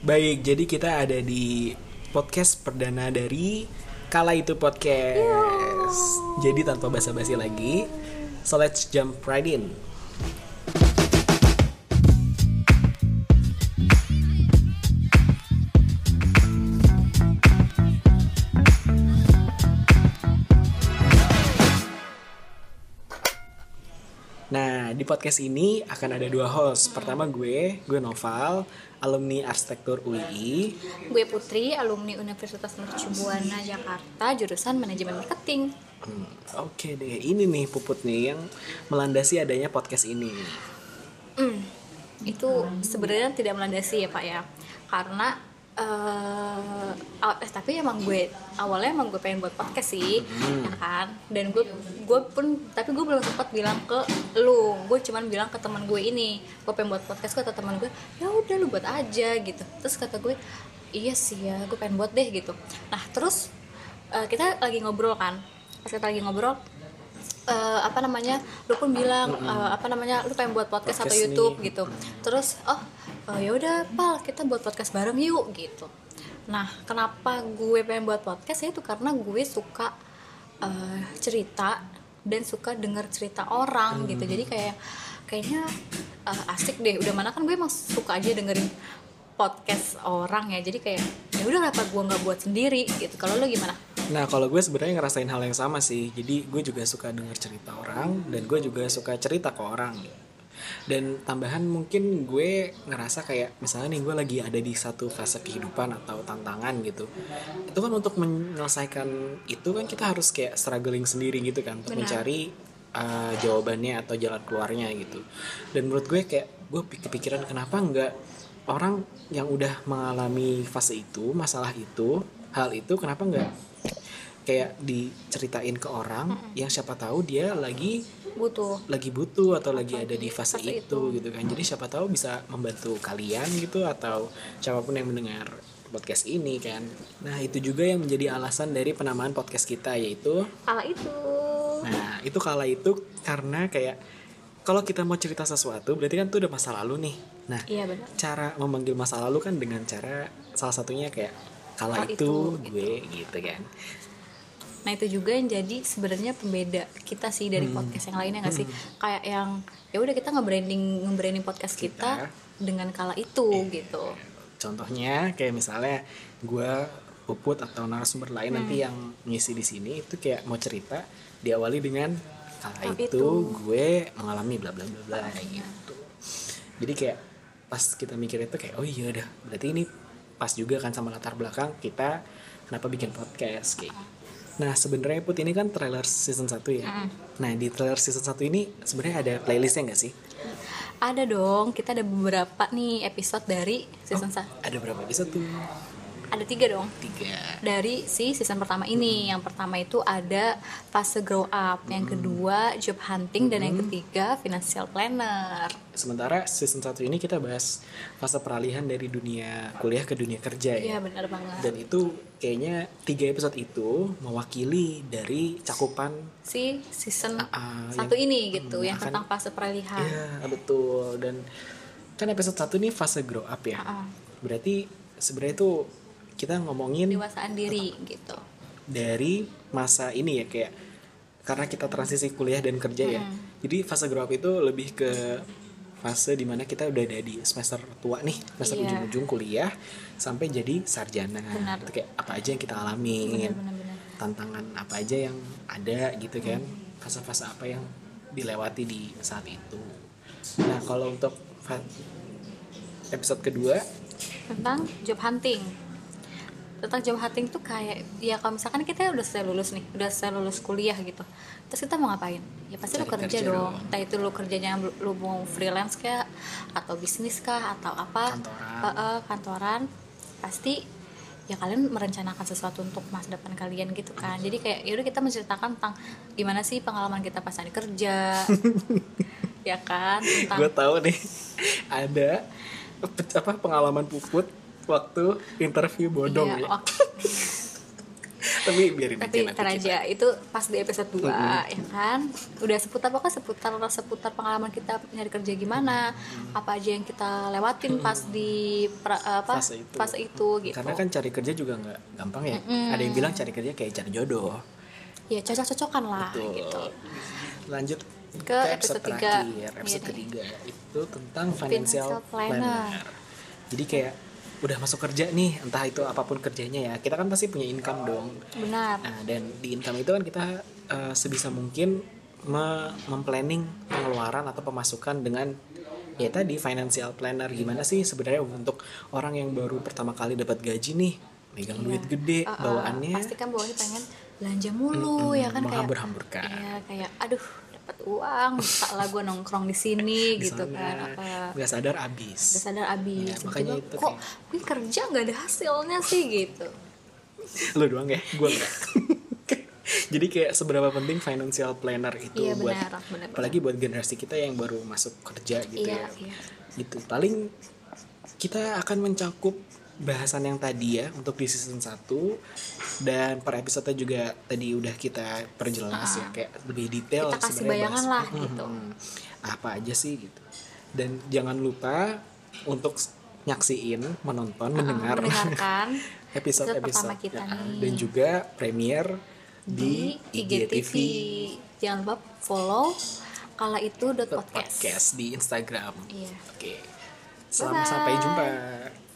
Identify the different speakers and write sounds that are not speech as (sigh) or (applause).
Speaker 1: Baik, jadi kita ada di podcast perdana dari Kala Itu Podcast. Jadi tanpa basa-basi lagi, so let's jump right in. Nah, di podcast ini akan ada dua host. Pertama gue, gue Noval, alumni arsitektur UI.
Speaker 2: Gue Putri, alumni Universitas Mercu Buana Jakarta, jurusan manajemen marketing.
Speaker 1: Hmm, Oke deh, ini nih Puput nih yang melandasi adanya podcast ini.
Speaker 2: Hmm, itu sebenarnya tidak melandasi ya Pak ya, karena eh aw- eh, tapi emang gue awalnya emang gue pengen buat podcast sih, ya kan. Dan gue gue pun tapi gue belum sempat bilang ke lu, gue cuman bilang ke teman gue ini, gue pengen buat podcast kata teman gue, ya udah lu buat aja gitu. Terus kata gue, iya sih ya, gue pengen buat deh gitu. Nah terus eh, kita lagi ngobrol kan, pas kita lagi ngobrol eh, apa namanya lu pun bilang eh, apa namanya lu pengen buat podcast, atau
Speaker 1: Podcast
Speaker 2: YouTube
Speaker 1: nih.
Speaker 2: gitu terus oh eh, ya udah pal kita buat podcast bareng yuk gitu. Nah kenapa gue pengen buat podcast? Itu karena gue suka eh, cerita dan suka dengar cerita orang gitu. Jadi kayak kayaknya eh, asik deh. Udah mana kan gue emang suka aja dengerin podcast orang ya. Jadi kayak ya udah kenapa gue nggak buat sendiri? Gitu. Kalau lo gimana?
Speaker 1: Nah, kalau gue sebenarnya ngerasain hal yang sama sih. Jadi gue juga suka denger cerita orang dan gue juga suka cerita ke orang. Dan tambahan mungkin gue ngerasa kayak misalnya nih gue lagi ada di satu fase kehidupan atau tantangan gitu. Itu kan untuk menyelesaikan itu kan kita harus kayak struggling sendiri gitu kan untuk
Speaker 2: Benar.
Speaker 1: mencari uh, jawabannya atau jalan keluarnya gitu. Dan menurut gue kayak gue kepikiran kenapa nggak orang yang udah mengalami fase itu, masalah itu, hal itu kenapa nggak kayak diceritain ke orang yang siapa tahu dia lagi
Speaker 2: butuh.
Speaker 1: lagi butuh atau lagi ada di fase,
Speaker 2: fase
Speaker 1: itu, gitu kan. Jadi siapa tahu bisa membantu kalian gitu atau siapa pun yang mendengar podcast ini kan. Nah itu juga yang menjadi alasan dari penamaan podcast kita yaitu
Speaker 2: kala itu.
Speaker 1: Nah itu kala itu karena kayak kalau kita mau cerita sesuatu berarti kan itu udah masa lalu nih. Nah
Speaker 2: iya benar.
Speaker 1: cara memanggil masa lalu kan dengan cara salah satunya kayak kala
Speaker 2: Kala
Speaker 1: itu,
Speaker 2: itu,
Speaker 1: gue gitu kan
Speaker 2: Nah itu juga yang jadi sebenarnya pembeda kita sih dari podcast yang lainnya nggak sih? Kayak yang ya udah kita nge-branding nge-branding podcast kita, dengan kala itu gitu.
Speaker 1: contohnya kayak misalnya gue puput atau narasumber lain nanti yang ngisi di sini itu kayak mau cerita diawali dengan kala
Speaker 2: Kala
Speaker 1: itu,
Speaker 2: itu.
Speaker 1: gue mengalami bla bla bla bla gitu jadi kayak pas kita mikir itu kayak oh iya udah berarti ini pas juga kan sama latar belakang kita kenapa bikin podcast kayak gitu. Nah sebenarnya Put ini kan trailer season 1 ya. Nah di trailer season 1 ini sebenarnya ada playlistnya nggak sih?
Speaker 2: Ada dong, kita ada beberapa nih episode dari season sa-
Speaker 1: Ada berapa episode tuh?
Speaker 2: Ada tiga dong.
Speaker 1: Tiga.
Speaker 2: Dari si season pertama ini, yang pertama itu ada fase grow up, yang kedua job hunting, dan yang ketiga financial planner.
Speaker 1: Sementara season 1 ini kita bahas fase peralihan dari dunia kuliah ke dunia kerja ya.
Speaker 2: Iya benar banget.
Speaker 1: Dan itu kayaknya tiga episode itu mewakili dari cakupan
Speaker 2: Si season
Speaker 1: Ah,
Speaker 2: satu ini gitu,
Speaker 1: hmm,
Speaker 2: yang
Speaker 1: akan-
Speaker 2: tentang fase peralihan.
Speaker 1: ya betul dan kan episode 1 ini fase grow up ya.
Speaker 2: Ah, ah.
Speaker 1: Berarti sebenarnya itu kita ngomongin
Speaker 2: Dewasaan diri gitu.
Speaker 1: dari masa ini ya kayak karena kita transisi kuliah dan kerja ya. Jadi fase grow up itu lebih ke fase di mana kita udah ada di semester tua nih, semester
Speaker 2: Iya.
Speaker 1: ujung-ujung kuliah sampai jadi sarjana.
Speaker 2: Benar.
Speaker 1: Itu kayak apa aja yang kita
Speaker 2: Benar-benar.
Speaker 1: tantangan apa aja yang ada gitu kan, fase-fase apa yang dilewati di saat itu. Nah kalau untuk episode kedua,
Speaker 2: tentang job hunting tentang job hunting tuh kayak ya kalau misalkan kita udah selesai lulus nih udah selesai lulus kuliah gitu terus kita mau ngapain? Ya pasti lu
Speaker 1: Cari
Speaker 2: kerja,
Speaker 1: kerja
Speaker 2: dong. entah itu lu kerjanya lu, lu mau freelance kah atau bisnis kah atau apa.
Speaker 1: Kantoran.
Speaker 2: Eh, eh, kantoran. Pasti ya kalian merencanakan sesuatu untuk masa depan kalian gitu kan. Jadi kayak yaudah kita menceritakan tentang gimana sih pengalaman kita pas hari kerja. (laughs) Ya kan? Tentang
Speaker 1: gue tahu nih ada apa pengalaman puput waktu interview bodong
Speaker 2: Iya,
Speaker 1: ya.
Speaker 2: oh, (laughs)
Speaker 1: tapi biarin
Speaker 2: tapi
Speaker 1: aja nanti
Speaker 2: ntar
Speaker 1: kita.
Speaker 2: aja itu pas di episode 2 ya kan udah seputar pokoknya seputar seputar pengalaman kita nyari kerja gimana apa aja yang kita lewatin pas di pra- apa
Speaker 1: Fase itu.
Speaker 2: fase itu gitu
Speaker 1: karena kan cari kerja juga nggak gampang ya ada yang bilang cari kerja kayak cari jodoh
Speaker 2: ya cocok-cocokan lah
Speaker 1: Tuh.
Speaker 2: gitu
Speaker 1: lanjut
Speaker 2: Ke episode tiga.
Speaker 1: terakhir episode
Speaker 2: Iya
Speaker 1: ketiga itu tentang financial,
Speaker 2: Financial planner.
Speaker 1: planner. jadi kayak udah masuk kerja nih entah itu apa pun kerjanya ya kita kan pasti punya income dong.
Speaker 2: Benar.
Speaker 1: Nah, dan di income itu kan kita eh, sebisa mungkin me- memplanning pengeluaran atau pemasukan dengan ya tadi financial planner. Gimana sih sebenarnya untuk orang yang baru pertama kali dapat gaji nih megang
Speaker 2: Iya.
Speaker 1: duit gede
Speaker 2: Uh, uh,
Speaker 1: bawaannya
Speaker 2: pasti kan bawaannya pengen belanja mulu ya kan kayak ya kayak aduh dapat uang bisa lah gue nongkrong di sini (laughs) gitu kan. apa?
Speaker 1: Nggak sadar abis.
Speaker 2: Udah sadar abis.
Speaker 1: Ya, makanya itu
Speaker 2: kok gue kerja nggak ada hasilnya sih? gitu. (laughs)
Speaker 1: Lu doang ya? Gue enggak (laughs) jadi kayak seberapa penting financial planner itu
Speaker 2: Iya,
Speaker 1: buat
Speaker 2: benar, benar,
Speaker 1: apalagi buat generasi kita yang baru masuk kerja gitu
Speaker 2: Iya,
Speaker 1: ya.
Speaker 2: iya.
Speaker 1: gitu. Paling kita akan mencakup bahasan yang tadi ya untuk di season 1 dan per episode juga tadi udah kita perjelas ya kayak lebih detail
Speaker 2: Ah. kita kasih
Speaker 1: sebenarnya
Speaker 2: bayangan
Speaker 1: bahas-
Speaker 2: lah gitu.
Speaker 1: Hmm, apa aja sih gitu. Dan jangan lupa untuk nyaksiin menonton mendengar
Speaker 2: Ah, mendengarkan (laughs)
Speaker 1: episode
Speaker 2: episode
Speaker 1: episode
Speaker 2: pertama kita nih.
Speaker 1: dan juga premier
Speaker 2: di
Speaker 1: di,
Speaker 2: IGTV jangan lupa follow kala itu dot
Speaker 1: podcast.
Speaker 2: podcast
Speaker 1: di Instagram.
Speaker 2: Iya.
Speaker 1: Oke. Selamat
Speaker 2: Bye-bye.
Speaker 1: sampai jumpa